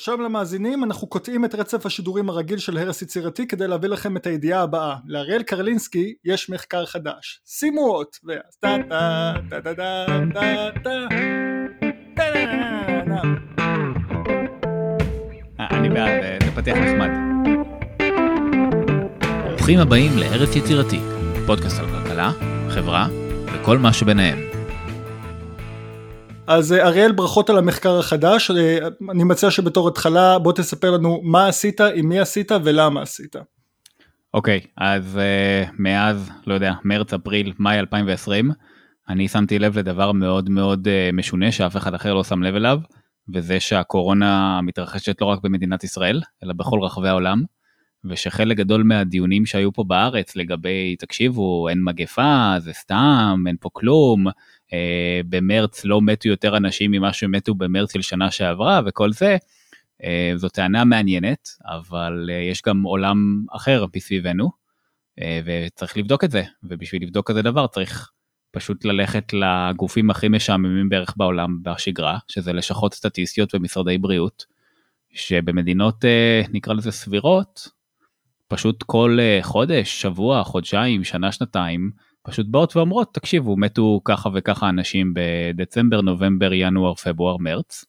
שלום למאזינים, אנחנו קוטעים את רצף השידורים הרגיל של הרס יצירתי כדי להביא לכם את הידיעה הבאה. לאריאל קרלינסקי יש מחקר חדש. שימו אות! ואז טה טה טה טה טה טה טה אני בעד, זה פתיח נחמד. ברוכים הבאים להרס יצירתי, פודקאסט על כלכלה, חברה וכל מה שביניהם. אז אה, אריאל ברכות על המחקר החדש, אה, אני מציע שבתור התחלה בוא תספר לנו מה עשית, עם מי עשית ולמה עשית. אוקיי, okay, אז uh, מאז, לא יודע, מרץ, אפריל, מאי 2020, אני שמתי לב לדבר מאוד מאוד uh, משונה שאף אחד אחר לא שם לב אליו, וזה שהקורונה מתרחשת לא רק במדינת ישראל, אלא בכל רחבי העולם, ושחלק גדול מהדיונים שהיו פה בארץ לגבי, תקשיבו, אין מגפה, זה סתם, אין פה כלום, במרץ לא מתו יותר אנשים ממה שמתו במרץ של שנה שעברה וכל זה, אה, זו טענה מעניינת, אבל אה, יש גם עולם אחר מסביבנו, וצריך לבדוק את זה, ובשביל לבדוק כזה דבר צריך פשוט ללכת לגופים הכי משעממים בערך בעולם בשגרה, שזה לשכות סטטיסטיות ומשרדי בריאות, שבמדינות נקרא לזה סבירות, פשוט כל חודש, שבוע, חודשיים, שנה, שנתיים, פשוט באות ואומרות תקשיבו מתו ככה וככה אנשים בדצמבר נובמבר ינואר פברואר מרץ.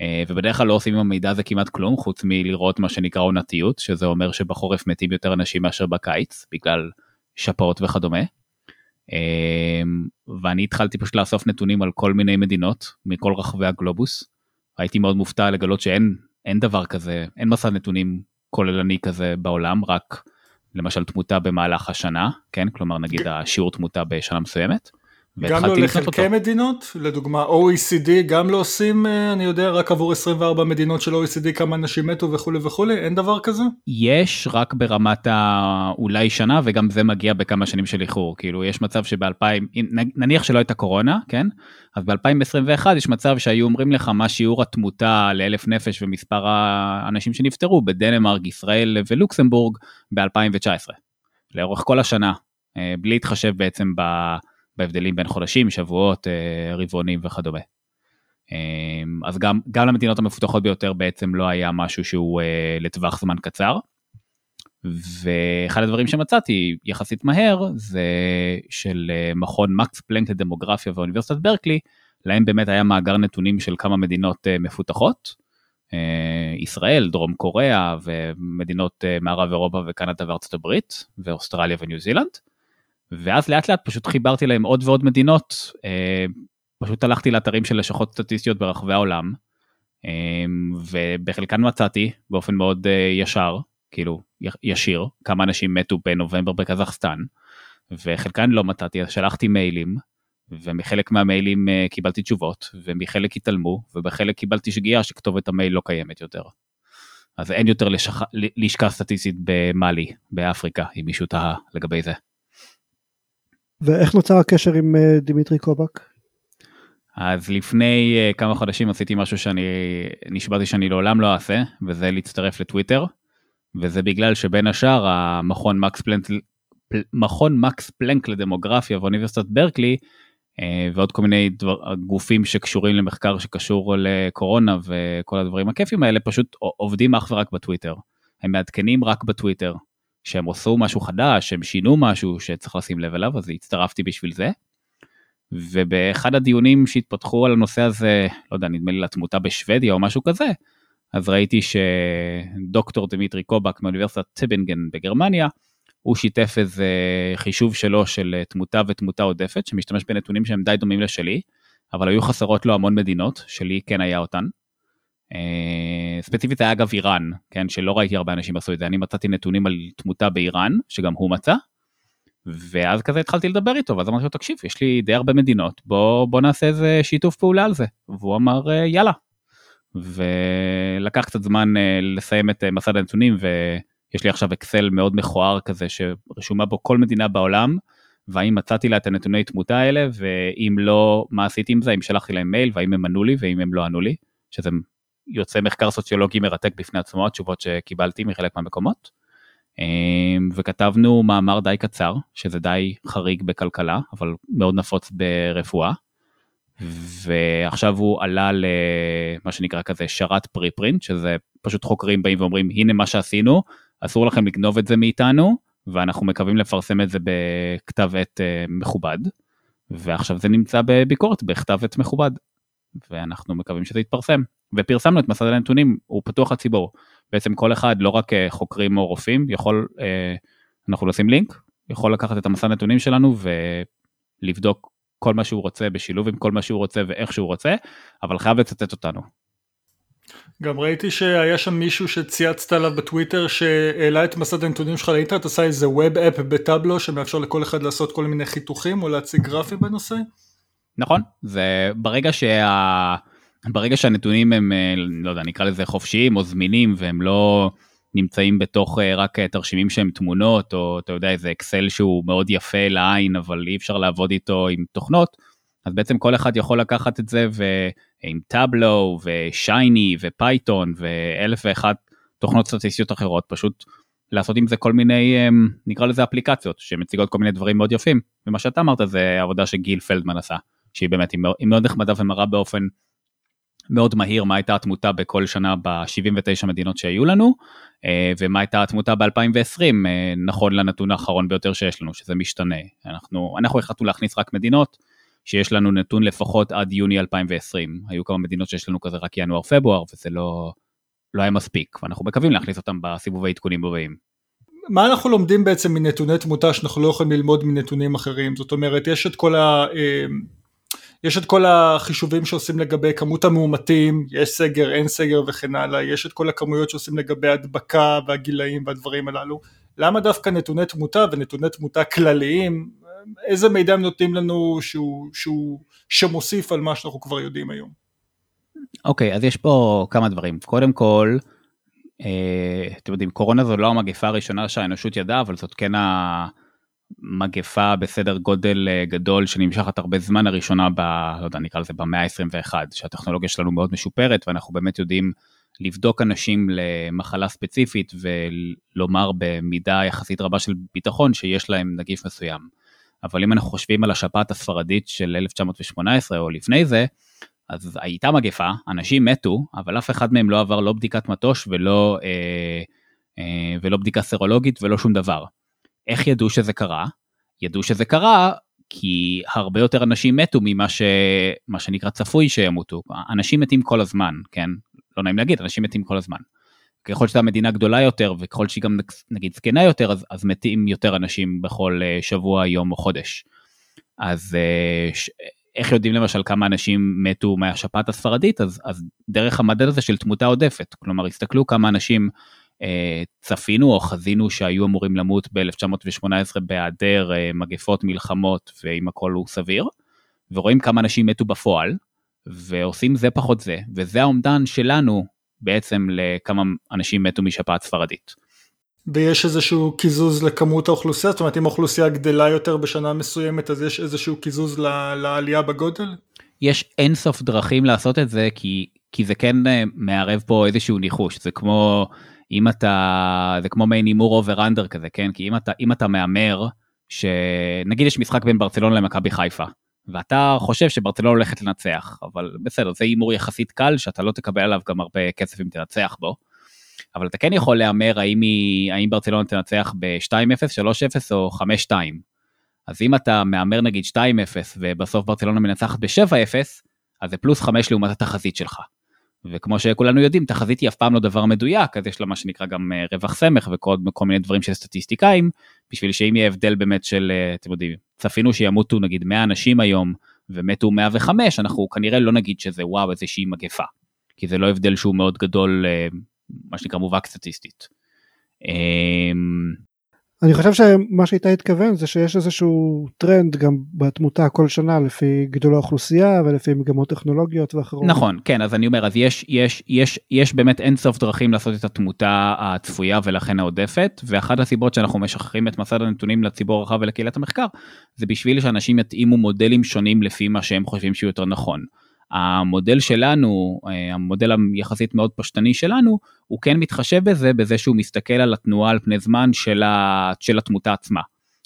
אה, ובדרך כלל לא עושים עם המידע הזה כמעט כלום חוץ מלראות מה שנקרא עונתיות שזה אומר שבחורף מתים יותר אנשים מאשר בקיץ בגלל שפעות וכדומה. אה, ואני התחלתי פשוט לאסוף נתונים על כל מיני מדינות מכל רחבי הגלובוס. הייתי מאוד מופתע לגלות שאין אין דבר כזה אין מסד נתונים כוללני כזה בעולם רק למשל תמותה במהלך השנה, כן? כלומר נגיד השיעור תמותה בשנה מסוימת. גם לא לחלקי מדינות, לדוגמה OECD גם לא עושים, אה, אני יודע, רק עבור 24 מדינות של OECD כמה אנשים מתו וכולי וכולי, אין דבר כזה? יש, רק ברמת האולי שנה, וגם זה מגיע בכמה שנים של איחור, כאילו יש מצב שב-2000, נניח שלא הייתה קורונה, כן? אז ב-2021 יש מצב שהיו אומרים לך מה שיעור התמותה לאלף נפש ומספר האנשים שנפטרו בדנמרק, ישראל ולוקסמבורג ב-2019, לאורך כל השנה, אה, בלי להתחשב בעצם ב... בהבדלים בין חודשים, שבועות, אה, רבעונים וכדומה. אמ, אז גם, גם למדינות המפותחות ביותר בעצם לא היה משהו שהוא אה, לטווח זמן קצר. ואחד הדברים שמצאתי יחסית מהר זה של אה, מכון מקס פלנק לדמוגרפיה ואוניברסיטת ברקלי, להם באמת היה מאגר נתונים של כמה מדינות מפותחות. ישראל, דרום קוריאה ומדינות מערב אירופה וקנדה וארצות הברית ואוסטרליה וניו זילנד. ואז לאט לאט פשוט חיברתי להם עוד ועוד מדינות, אה, פשוט הלכתי לאתרים של לשכות סטטיסטיות ברחבי העולם, אה, ובחלקן מצאתי באופן מאוד אה, ישר, כאילו ישיר, כמה אנשים מתו בנובמבר בקזחסטן, וחלקן לא מצאתי, אז שלחתי מיילים, ומחלק מהמיילים קיבלתי תשובות, ומחלק התעלמו, ובחלק קיבלתי שגיאה שכתובת המייל לא קיימת יותר. אז אין יותר לשכ... לשכה סטטיסטית במאלי, באפריקה, אם מישהו תהה לגבי זה. ואיך נוצר הקשר עם אה, דימיטרי קובק? אז לפני uh, כמה חודשים עשיתי משהו שאני נשבעתי שאני לעולם לא אעשה, וזה להצטרף לטוויטר, וזה בגלל שבין השאר המכון מקס פלנק, מכון מקס פלנק לדמוגרפיה ואוניברסיטת ברקלי, uh, ועוד כל מיני דבר, גופים שקשורים למחקר שקשור לקורונה וכל הדברים הכיפים האלה, פשוט עובדים אך ורק בטוויטר. הם מעדכנים רק בטוויטר. שהם עשו משהו חדש, שהם שינו משהו שצריך לשים לב אליו, אז הצטרפתי בשביל זה. ובאחד הדיונים שהתפתחו על הנושא הזה, לא יודע, נדמה לי לתמותה בשוודיה או משהו כזה, אז ראיתי שדוקטור דמיטרי קובק מאוניברסיטת טיבינגן בגרמניה, הוא שיתף איזה חישוב שלו של תמותה ותמותה עודפת, שמשתמש בנתונים שהם די דומים לשלי, אבל היו חסרות לו המון מדינות, שלי כן היה אותן. אה, ספציפית היה אגב איראן, כן, שלא ראיתי הרבה אנשים עשו את זה, אני מצאתי נתונים על תמותה באיראן, שגם הוא מצא, ואז כזה התחלתי לדבר איתו, ואז אמרתי לו, תקשיב, יש לי די הרבה מדינות, בוא, בוא נעשה איזה שיתוף פעולה על זה. והוא אמר, אה, יאללה. ולקח קצת זמן אה, לסיים את מסד הנתונים, ויש לי עכשיו אקסל מאוד מכוער כזה, שרשומה בו כל מדינה בעולם, והאם מצאתי לה את הנתוני תמותה האלה, ואם לא, מה עשיתי עם זה, אם שלחתי להם מייל, והאם הם ענו לי, ואם הם לא ענו לי, שזה יוצא מחקר סוציולוגי מרתק בפני עצמו, התשובות שקיבלתי מחלק מהמקומות. אמ, וכתבנו מאמר די קצר, שזה די חריג בכלכלה, אבל מאוד נפוץ ברפואה. ועכשיו הוא עלה למה שנקרא כזה שרת פרי פרינט שזה פשוט חוקרים באים ואומרים הנה מה שעשינו אסור לכם לגנוב את זה מאיתנו ואנחנו מקווים לפרסם את זה בכתב עת אה, מכובד ועכשיו זה נמצא בביקורת בכתב עת מכובד ואנחנו מקווים שזה יתפרסם ופרסמנו את מסד הנתונים הוא פתוח לציבור בעצם כל אחד לא רק אה, חוקרים או רופאים יכול אה, אנחנו נשים לינק יכול לקחת את המסד הנתונים שלנו ולבדוק כל מה שהוא רוצה בשילוב עם כל מה שהוא רוצה ואיך שהוא רוצה אבל חייב לצטט אותנו. גם ראיתי שהיה שם מישהו שצייצת עליו בטוויטר שהעלה את מסד הנתונים שלך לאינטרנט עשה איזה ווב אפ בטאבלו שמאפשר לכל אחד לעשות כל מיני חיתוכים או להציג גרפים בנושא. נכון? זה ברגע שה... ברגע שהנתונים הם אה, לא יודע נקרא לזה חופשיים או זמינים והם לא נמצאים בתוך אה, רק אה, תרשימים שהם תמונות או אתה יודע איזה אקסל שהוא מאוד יפה לעין אבל אי אפשר לעבוד איתו עם תוכנות אז בעצם כל אחד יכול לקחת את זה ועם Tableau ו Shiny ו Python ואלף ואחת תוכנות סטטיסטיות אחרות פשוט לעשות עם זה כל מיני נקרא לזה אפליקציות שמציגות כל מיני דברים מאוד יפים ומה שאתה אמרת זה עבודה שגיל פלדמן עשה שהיא באמת היא מאוד נחמדה ומראה באופן מאוד מהיר מה הייתה התמותה בכל שנה ב-79 מדינות שהיו לנו אה, ומה הייתה התמותה ב-2020 אה, נכון לנתון האחרון ביותר שיש לנו שזה משתנה. אנחנו אנחנו החלטנו להכניס רק מדינות שיש לנו נתון לפחות עד יוני 2020 היו כמה מדינות שיש לנו כזה רק ינואר פברואר וזה לא לא היה מספיק ואנחנו מקווים להכניס אותם בסיבובי עדכונים הבאים. מה אנחנו לומדים בעצם מנתוני תמותה שאנחנו לא יכולים ללמוד מנתונים אחרים? זאת אומרת יש את כל ה... יש את כל החישובים שעושים לגבי כמות המאומתים, יש סגר, אין סגר וכן הלאה, יש את כל הכמויות שעושים לגבי הדבקה והגילאים והדברים הללו. למה דווקא נתוני תמותה ונתוני תמותה כלליים, איזה מידע הם נותנים לנו שהוא, שהוא, שמוסיף על מה שאנחנו כבר יודעים היום? אוקיי, okay, אז יש פה כמה דברים. קודם כל, אה, אתם יודעים, קורונה זו לא המגפה הראשונה שהאנושות ידעה, אבל זאת כן ה... מגפה בסדר גודל אה, גדול שנמשכת הרבה זמן הראשונה ב... לא יודע, נקרא לזה במאה ה-21, שהטכנולוגיה שלנו מאוד משופרת ואנחנו באמת יודעים לבדוק אנשים למחלה ספציפית ולומר במידה יחסית רבה של ביטחון שיש להם נגיף מסוים. אבל אם אנחנו חושבים על השפעת הספרדית של 1918 או לפני זה, אז הייתה מגפה, אנשים מתו, אבל אף אחד מהם לא עבר לא בדיקת מטוש ולא, אה, אה, ולא בדיקה סרולוגית ולא שום דבר. איך ידעו שזה קרה? ידעו שזה קרה כי הרבה יותר אנשים מתו ממה ש... מה שנקרא צפוי שימותו. אנשים מתים כל הזמן, כן? לא נעים להגיד, אנשים מתים כל הזמן. ככל שהייתה מדינה גדולה יותר וככל שהיא גם נגיד זקנה יותר אז, אז מתים יותר אנשים בכל uh, שבוע, יום או חודש. אז uh, ש... איך יודעים למשל כמה אנשים מתו מהשפעת הספרדית אז, אז דרך המדד הזה של תמותה עודפת כלומר הסתכלו כמה אנשים אה, צפינו או חזינו שהיו אמורים למות ב-1918 בהיעדר אה, מגפות, מלחמות ואם הכל הוא סביר, ורואים כמה אנשים מתו בפועל, ועושים זה פחות זה, וזה האומדן שלנו בעצם לכמה אנשים מתו משפעת ספרדית. ויש איזשהו קיזוז לכמות האוכלוסייה? זאת אומרת אם האוכלוסייה גדלה יותר בשנה מסוימת אז יש איזשהו קיזוז לעלייה בגודל? יש אינסוף דרכים לעשות את זה כי, כי זה כן אה, מערב פה איזשהו ניחוש, זה כמו אם אתה, זה כמו מעין הימור אובר אנדר כזה, כן? כי אם אתה, אם אתה מהמר, שנגיד יש משחק בין ברצלונה למכבי חיפה, ואתה חושב שברצלונה הולכת לנצח, אבל בסדר, זה הימור יחסית קל, שאתה לא תקבל עליו גם הרבה כסף אם תנצח בו. אבל אתה כן יכול להמר האם, האם ברצלונה תנצח ב-2-0, 3-0 או 5-2. אז אם אתה מהמר נגיד 2-0 ובסוף ברצלונה מנצחת ב-7-0, אז זה פלוס 5 לעומת התחזית שלך. וכמו שכולנו יודעים, תחזית היא אף פעם לא דבר מדויק, אז יש לה מה שנקרא גם אה, רווח סמך וכל מיני דברים של סטטיסטיקאים, בשביל שאם יהיה הבדל באמת של, אה, אתם יודעים, צפינו שימותו נגיד 100 אנשים היום ומתו 105, אנחנו כנראה לא נגיד שזה וואו איזושהי מגפה, כי זה לא הבדל שהוא מאוד גדול, אה, מה שנקרא מובהק סטטיסטית. אני חושב שמה שאיתי התכוון זה שיש איזשהו טרנד גם בתמותה כל שנה לפי גידול האוכלוסייה ולפי מגמות טכנולוגיות ואחרות. נכון, כן, אז אני אומר, אז יש, יש, יש, יש באמת אין סוף דרכים לעשות את התמותה הצפויה ולכן העודפת, ואחת הסיבות שאנחנו משחררים את מסד הנתונים לציבור הרחב ולקהילת המחקר, זה בשביל שאנשים יתאימו מודלים שונים לפי מה שהם חושבים שהוא יותר נכון. המודל שלנו, אה, המודל היחסית מאוד פשטני שלנו, הוא כן מתחשב בזה, בזה שהוא מסתכל על התנועה על פני זמן של, ה, של התמותה עצמה.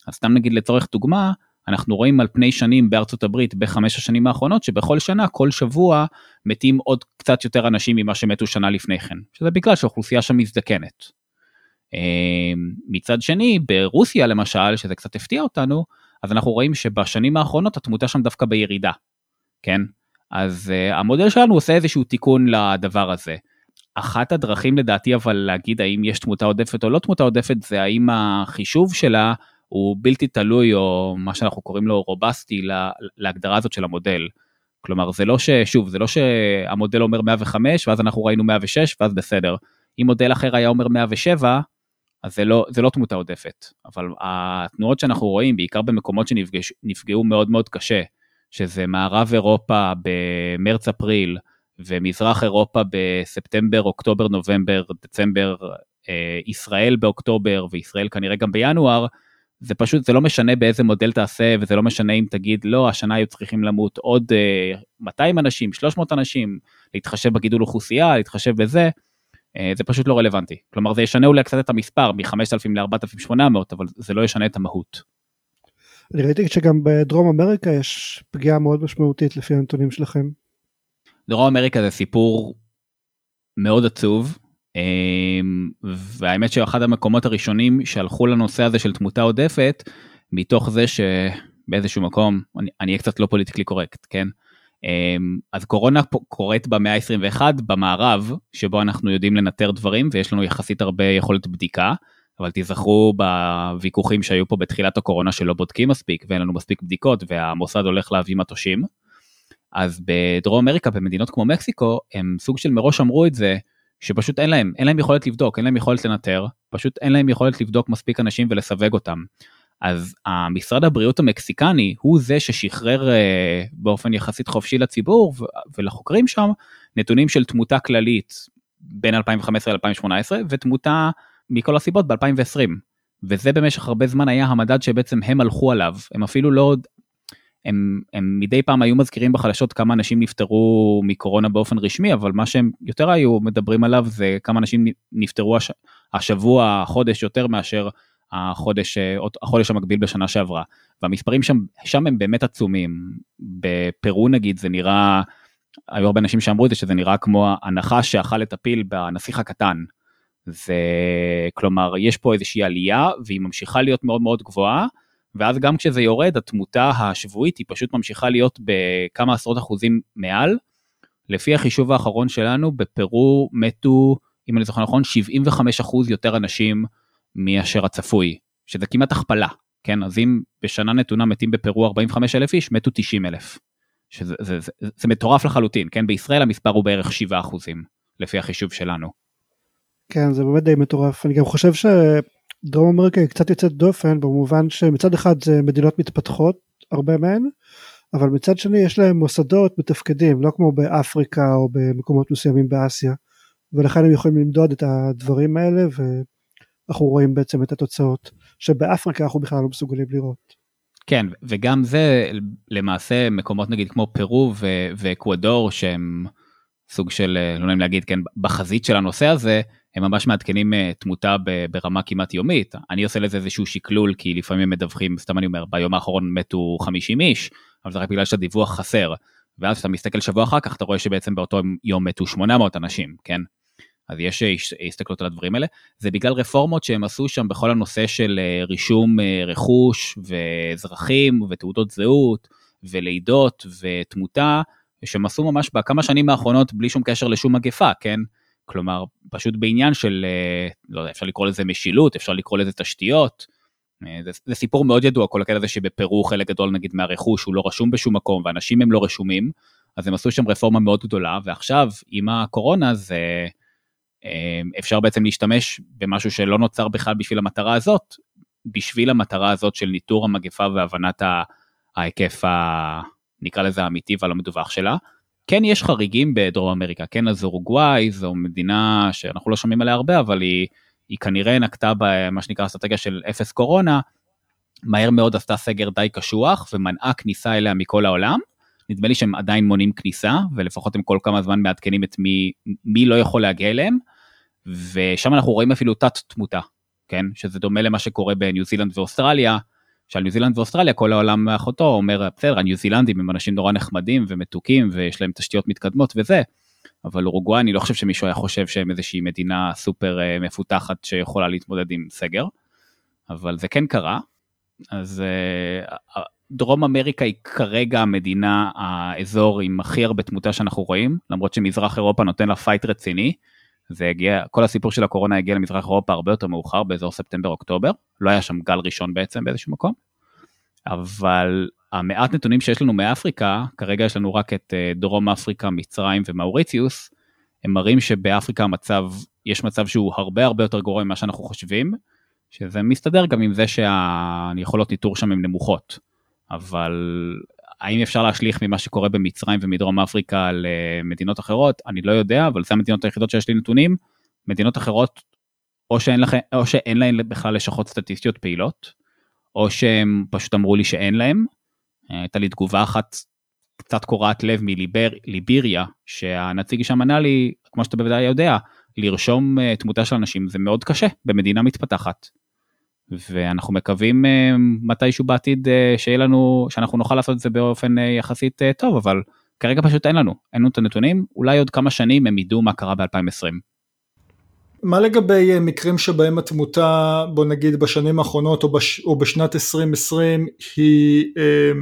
אז סתם נגיד לצורך דוגמה, אנחנו רואים על פני שנים בארצות הברית בחמש השנים האחרונות שבכל שנה כל שבוע מתים עוד קצת יותר אנשים ממה שמתו שנה לפני כן שזה בגלל שהאוכלוסייה שם מזדקנת. אמ, מצד שני ברוסיה למשל שזה קצת הפתיע אותנו אז אנחנו רואים שבשנים האחרונות התמותה שם דווקא בירידה. כן אז uh, המודל שלנו עושה איזשהו תיקון לדבר הזה. אחת הדרכים לדעתי אבל להגיד האם יש תמותה עודפת או לא תמותה עודפת זה האם החישוב שלה הוא בלתי תלוי או מה שאנחנו קוראים לו רובסטי להגדרה הזאת של המודל. כלומר זה לא ששוב זה לא שהמודל אומר 105 ואז אנחנו ראינו 106 ואז בסדר. אם מודל אחר היה אומר 107 אז זה לא, זה לא תמותה עודפת, אבל התנועות שאנחנו רואים, בעיקר במקומות שנפגעו מאוד מאוד קשה, שזה מערב אירופה במרץ-אפריל, ומזרח אירופה בספטמבר, אוקטובר, נובמבר, דצמבר, אה, ישראל באוקטובר וישראל כנראה גם בינואר, זה פשוט, זה לא משנה באיזה מודל תעשה, וזה לא משנה אם תגיד, לא, השנה היו צריכים למות עוד 200 אה, אנשים, 300 אנשים, להתחשב בגידול אוכלוסייה, להתחשב בזה, אה, זה פשוט לא רלוונטי. כלומר זה ישנה אולי קצת את המספר מ-5,000 ל-4,800 אבל זה לא ישנה את המהות. אני ראיתי שגם בדרום אמריקה יש פגיעה מאוד משמעותית לפי הנתונים שלכם. דרום אמריקה זה סיפור מאוד עצוב אה, והאמת שאחד המקומות הראשונים שהלכו לנושא הזה של תמותה עודפת מתוך זה שבאיזשהו מקום אני אהיה קצת לא פוליטיקלי קורקט כן אמ, אז קורונה קורית במאה ה-21 במערב שבו אנחנו יודעים לנטר דברים ויש לנו יחסית הרבה יכולת בדיקה אבל תיזכרו בוויכוחים שהיו פה בתחילת הקורונה שלא בודקים מספיק ואין לנו מספיק בדיקות והמוסד הולך להביא מטושים. אז בדרום אמריקה במדינות כמו מקסיקו הם סוג של מראש אמרו את זה שפשוט אין להם אין להם יכולת לבדוק אין להם יכולת לנטר פשוט אין להם יכולת לבדוק מספיק אנשים ולסווג אותם. אז המשרד הבריאות המקסיקני הוא זה ששחרר uh, באופן יחסית חופשי לציבור ולחוקרים שם נתונים של תמותה כללית בין 2015 ל-2018 ותמותה מכל הסיבות ב-2020 וזה במשך הרבה זמן היה המדד שבעצם הם הלכו עליו הם אפילו לא הם, הם מדי פעם היו מזכירים בחדשות כמה אנשים נפטרו מקורונה באופן רשמי אבל מה שהם יותר היו מדברים עליו זה כמה אנשים נפטרו הש, השבוע חודש יותר מאשר החודש, אה, החודש המקביל בשנה שעברה. והמספרים שם, שם הם באמת עצומים. בפרו נגיד זה נראה, היו הרבה אנשים שאמרו את זה שזה נראה כמו הנחש שאכל את הפיל בנסיך הקטן. זה כלומר יש פה איזושהי עלייה והיא ממשיכה להיות מאוד מאוד גבוהה ואז גם כשזה יורד התמותה השבועית היא פשוט ממשיכה להיות בכמה עשרות אחוזים מעל. לפי החישוב האחרון שלנו בפרו מתו אם אני זוכר נכון 75 אחוז יותר אנשים מאשר הצפוי, שזה כמעט הכפלה, כן? אז אם בשנה נתונה מתים בפרו 45 אלף איש, מתו 90 אלף. שזה זה, זה, זה, זה מטורף לחלוטין, כן? בישראל המספר הוא בערך 7 אחוזים, לפי החישוב שלנו. כן, זה באמת די מטורף. אני גם חושב שדרום אמריקה היא קצת יוצאת דופן, במובן שמצד אחד זה מדינות מתפתחות, הרבה מהן, אבל מצד שני יש להם מוסדות מתפקדים, לא כמו באפריקה או במקומות מסוימים באסיה, ולכן הם יכולים למדוד את הדברים האלה, ו... אנחנו רואים בעצם את התוצאות שבאפריקה אנחנו בכלל לא מסוגלים לראות. כן וגם זה למעשה מקומות נגיד כמו פרו ואקוודור שהם סוג של לא נעים להגיד כן בחזית של הנושא הזה הם ממש מעדכנים אה, תמותה ברמה כמעט יומית. אני עושה לזה איזשהו שקלול כי לפעמים מדווחים סתם אני אומר ביום האחרון מתו 50 איש אבל זה רק בגלל שהדיווח חסר. ואז כשאתה מסתכל שבוע אחר כך אתה רואה שבעצם באותו יום מתו 800 אנשים כן? אז יש אה, הסתכלות על הדברים האלה, זה בגלל רפורמות שהם עשו שם בכל הנושא של אה, רישום אה, רכוש ואזרחים ותעודות זהות ולידות ותמותה, שהם עשו ממש בכמה שנים האחרונות בלי שום קשר לשום מגפה, כן? כלומר, פשוט בעניין של, לא יודע, אפשר לקרוא לזה משילות, אפשר לקרוא לזה תשתיות. זה, זה סיפור מאוד ידוע, כל הקטע הזה שבפרו חלק גדול נגיד מהרכוש הוא לא רשום בשום מקום ואנשים הם לא רשומים, אז הם עשו שם רפורמה מאוד גדולה, ועכשיו עם הקורונה זה... אמ, אפשר בעצם להשתמש במשהו שלא נוצר בכלל בשביל המטרה הזאת, בשביל המטרה הזאת של ניטור המגפה והבנת ההיקף, ה... נקרא לזה האמיתי והלא מדווח שלה. כן יש חריגים בדרום אמריקה, כן אז אורוגוואי זו מדינה שאנחנו לא שומעים עליה הרבה, אבל היא, היא כנראה נקטה במה שנקרא אסטרטגיה של אפס קורונה, מהר מאוד עשתה סגר די קשוח ומנעה כניסה אליה מכל העולם. נדמה לי שהם עדיין מונעים כניסה, ולפחות הם כל כמה זמן מעדכנים את מי, מי לא יכול להגיע אליהם, ושם אנחנו רואים אפילו תת תמותה, כן? שזה דומה למה שקורה בניו זילנד ואוסטרליה, שעל ניו זילנד ואוסטרליה כל העולם ואחותו אומר בסדר הניו זילנדים הם אנשים נורא נחמדים ומתוקים ויש להם תשתיות מתקדמות וזה. אבל אורוגוואי אני לא חושב שמישהו היה חושב שהם איזושהי מדינה סופר uh, מפותחת שיכולה להתמודד עם סגר. אבל זה כן קרה. אז uh, דרום אמריקה היא כרגע המדינה האזור עם הכי הרבה תמותה שאנחנו רואים למרות שמזרח אירופה נותן לה fight רציני. זה הגיע כל הסיפור של הקורונה הגיע למזרח אירופה הרבה יותר מאוחר באזור ספטמבר אוקטובר לא היה שם גל ראשון בעצם באיזשהו מקום. אבל המעט נתונים שיש לנו מאפריקה כרגע יש לנו רק את אה, דרום אפריקה מצרים ומאוריציוס הם מראים שבאפריקה המצב יש מצב שהוא הרבה הרבה יותר גרוע ממה שאנחנו חושבים שזה מסתדר גם עם זה שהיכולות ניטור שם הן נמוכות אבל האם אפשר להשליך ממה שקורה במצרים ומדרום אפריקה למדינות אחרות? אני לא יודע, אבל זה המדינות היחידות שיש לי נתונים. מדינות אחרות, או שאין, לכם, או שאין להן בכלל לשכות סטטיסטיות פעילות, או שהם פשוט אמרו לי שאין להם. הייתה לי תגובה אחת קצת קורעת לב מליבריה, שהנציג שם ענה לי, כמו שאתה בוודאי יודע, לרשום אה, תמותה של אנשים זה מאוד קשה במדינה מתפתחת. ואנחנו מקווים אה, מתישהו בעתיד אה, שיהיה לנו, שאנחנו נוכל לעשות את זה באופן אה, יחסית טוב, אבל כרגע פשוט אין לנו, אין לנו את הנתונים, אולי עוד כמה שנים הם ידעו מה קרה ב-2020. מה לגבי מקרים שבהם התמותה, בוא נגיד בשנים האחרונות או, בש, או בשנת 2020 היא אה,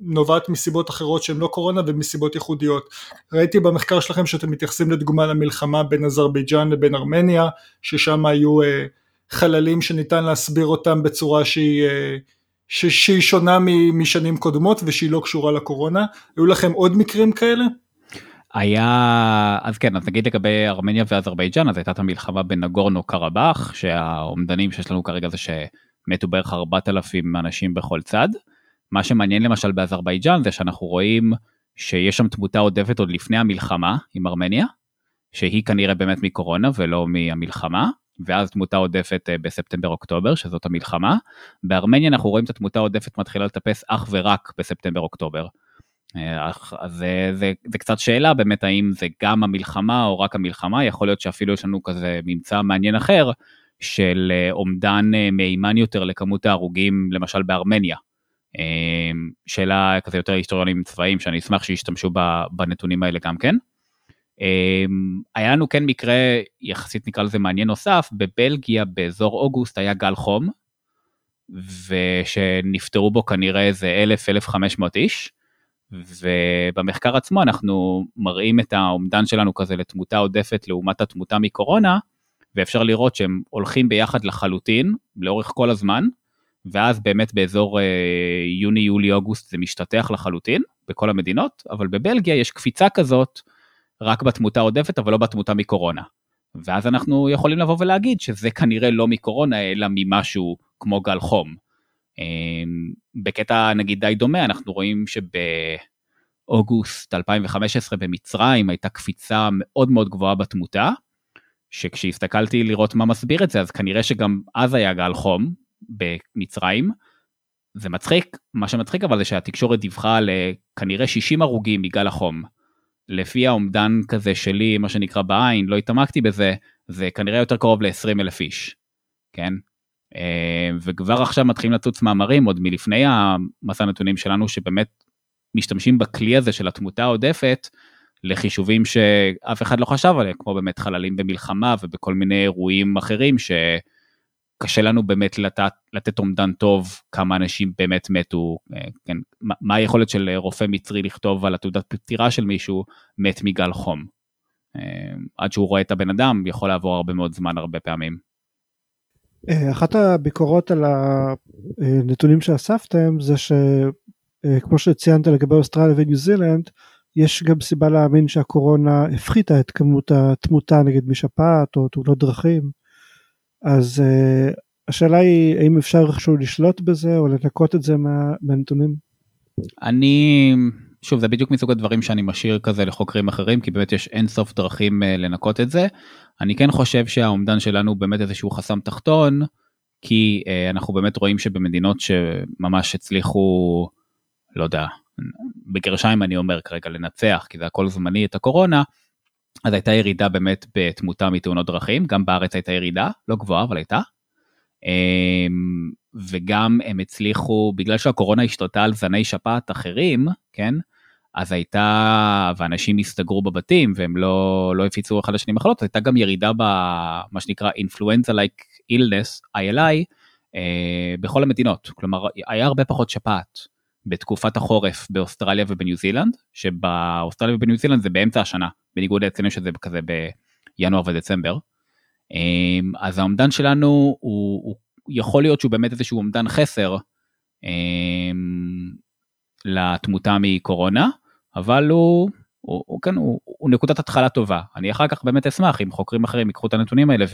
נובעת מסיבות אחרות שהן לא קורונה ומסיבות ייחודיות. ראיתי במחקר שלכם שאתם מתייחסים לדוגמה למלחמה בין אזרבייג'אן לבין ארמניה, ששם היו אה, חללים שניתן להסביר אותם בצורה שהיא, אה, שהיא שונה משנים קודמות ושהיא לא קשורה לקורונה. היו לכם עוד מקרים כאלה? היה אז כן אז נגיד לגבי ארמניה ואזרבייג'אן אז הייתה את המלחמה בנגורנו קרבאח שהאומדנים שיש לנו כרגע זה שמתו בערך 4,000 אנשים בכל צד. מה שמעניין למשל באזרבייג'אן זה שאנחנו רואים שיש שם תמותה עודפת עוד לפני המלחמה עם ארמניה שהיא כנראה באמת מקורונה ולא מהמלחמה ואז תמותה עודפת אה, בספטמבר אוקטובר שזאת המלחמה. בארמניה אנחנו רואים את התמותה העודפת מתחילה לטפס אך ורק בספטמבר אוקטובר. אה, אז זה, זה, זה קצת שאלה באמת האם זה גם המלחמה או רק המלחמה יכול להיות שאפילו יש לנו כזה ממצא מעניין אחר של אה, אומדן מהימן יותר לכמות ההרוגים למשל בארמניה. שאלה כזה יותר היסטוריונים צבאיים שאני אשמח שישתמשו בנתונים האלה גם כן. אמ, היה לנו כן מקרה יחסית נקרא לזה מעניין נוסף, בבלגיה באזור אוגוסט היה גל חום, ושנפטרו בו כנראה איזה 1,000-1,500 איש, ובמחקר עצמו אנחנו מראים את האומדן שלנו כזה לתמותה עודפת לעומת התמותה מקורונה, ואפשר לראות שהם הולכים ביחד לחלוטין לאורך כל הזמן, ואז באמת באזור אה, יוני, יולי, אוגוסט זה משתטח לחלוטין בכל המדינות, אבל בבלגיה יש קפיצה כזאת רק בתמותה עודפת אבל לא בתמותה מקורונה. ואז אנחנו יכולים לבוא ולהגיד שזה כנראה לא מקורונה אלא ממשהו כמו גל חום. אמ, בקטע נגיד די דומה אנחנו רואים שבאוגוסט 2015 במצרים הייתה קפיצה מאוד מאוד גבוהה בתמותה, שכשהסתכלתי לראות מה מסביר את זה אז כנראה שגם אז היה גל חום במצרים. זה מצחיק, מה שמצחיק אבל זה שהתקשורת דיווחה על כנראה 60 הרוגים מגל החום. לפי האומדן כזה שלי, מה שנקרא בעין, לא התעמקתי בזה, זה כנראה יותר קרוב ל-20 אלף איש, כן? אה, וכבר עכשיו מתחילים לצוץ מאמרים עוד מלפני המסע הנתונים שלנו שבאמת משתמשים בכלי הזה של התמותה העודפת לחישובים שאף אחד לא חשב עליהם כמו באמת חללים במלחמה ובכל מיני אירועים אחרים ש... קשה לנו באמת לתת, לתת אומדן טוב כמה אנשים באמת מתו, אה, כן, מה היכולת של רופא מצרי לכתוב על התעודת פטירה של מישהו מת מגל חום. אה, עד שהוא רואה את הבן אדם יכול לעבור הרבה מאוד זמן הרבה פעמים. אה, אחת הביקורות על הנתונים שאספתם זה שכמו שציינת לגבי אוסטרליה וניו זילנד יש גם סיבה להאמין שהקורונה הפחיתה את כמות התמותה נגיד משפעת או תאונות דרכים. אז uh, השאלה היא האם אפשר איכשהו לשלוט בזה או לנקות את זה מה, מהנתונים? אני שוב זה בדיוק מסוג הדברים שאני משאיר כזה לחוקרים אחרים כי באמת יש אין סוף דרכים uh, לנקות את זה. אני כן חושב שהאומדן שלנו הוא באמת איזשהו חסם תחתון כי uh, אנחנו באמת רואים שבמדינות שממש הצליחו לא יודע בגרשיים אני אומר כרגע לנצח כי זה הכל זמני את הקורונה אז הייתה ירידה באמת בתמותה מתאונות דרכים, גם בארץ הייתה ירידה, לא גבוהה אבל הייתה. וגם הם הצליחו, בגלל שהקורונה השתלטה על זני שפעת אחרים, כן? אז הייתה, ואנשים הסתגרו בבתים והם לא, לא הפיצו אחד לשני מחלות, הייתה גם ירידה במה שנקרא Influenza Like Illness, ILI, אה, בכל המדינות. כלומר, היה הרבה פחות שפעת בתקופת החורף באוסטרליה ובניו זילנד, שבאוסטרליה ובניו זילנד זה באמצע השנה, בניגוד אצלנו שזה כזה בינואר ודצמבר. אה, אז האומדן שלנו הוא, הוא יכול להיות שהוא באמת איזשהו אומדן חסר אה, לתמותה מקורונה. אבל הוא, הוא, הוא, כן, הוא, הוא נקודת התחלה טובה. אני אחר כך באמת אשמח אם חוקרים אחרים ייקחו את הנתונים האלה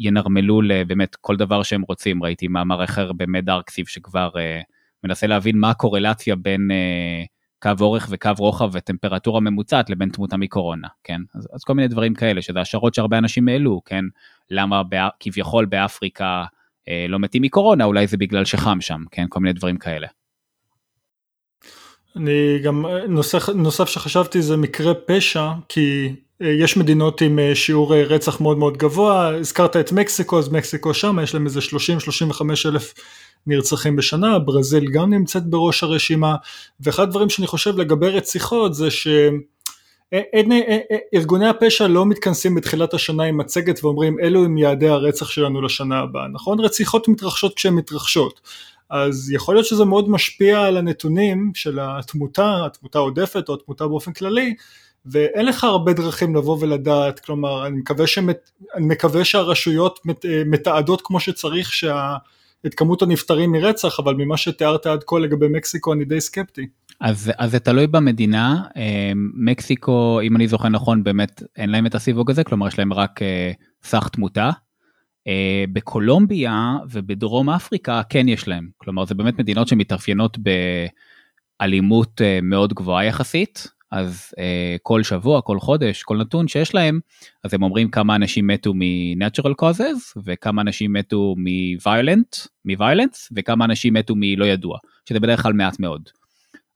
וינרמלו לבאמת כל דבר שהם רוצים. ראיתי מאמר אחר באמת דארקסיב שכבר uh, מנסה להבין מה הקורלציה בין uh, קו אורך וקו רוחב וטמפרטורה ממוצעת לבין תמותה מקורונה, כן? אז, אז כל מיני דברים כאלה, שזה השערות שהרבה אנשים העלו, כן? למה בא, כביכול באפריקה uh, לא מתים מקורונה, אולי זה בגלל שחם שם, כן? כל מיני דברים כאלה. אני גם נוסף, נוסף שחשבתי זה מקרה פשע כי אה, יש מדינות עם אה, שיעור אה, רצח מאוד מאוד גבוה הזכרת את מקסיקו אז מקסיקו שם יש להם איזה 30-35 אלף נרצחים בשנה ברזיל גם נמצאת בראש הרשימה ואחד הדברים שאני חושב לגבי רציחות זה ש... ארגוני הפשע לא מתכנסים בתחילת השנה עם מצגת ואומרים אלו הם יעדי הרצח שלנו לשנה הבאה, נכון? רציחות מתרחשות כשהן מתרחשות, אז יכול להיות שזה מאוד משפיע על הנתונים של התמותה, התמותה העודפת או התמותה באופן כללי, ואין לך הרבה דרכים לבוא ולדעת, כלומר אני מקווה, שמת, אני מקווה שהרשויות מת, מתעדות כמו שצריך שה, את כמות הנפטרים מרצח, אבל ממה שתיארת עד כה לגבי מקסיקו אני די סקפטי. אז, אז זה תלוי במדינה, אה, מקסיקו אם אני זוכר נכון באמת אין להם את הסיווג הזה, כלומר יש להם רק אה, סך תמותה. Uh, בקולומביה ובדרום אפריקה כן יש להם, כלומר זה באמת מדינות שמתאפיינות באלימות uh, מאוד גבוהה יחסית, אז uh, כל שבוע, כל חודש, כל נתון שיש להם, אז הם אומרים כמה אנשים מתו מ-natural causes וכמה אנשים מתו מ-violent, מ-violence וכמה אנשים מתו מלא ידוע, שזה בדרך כלל מעט מאוד.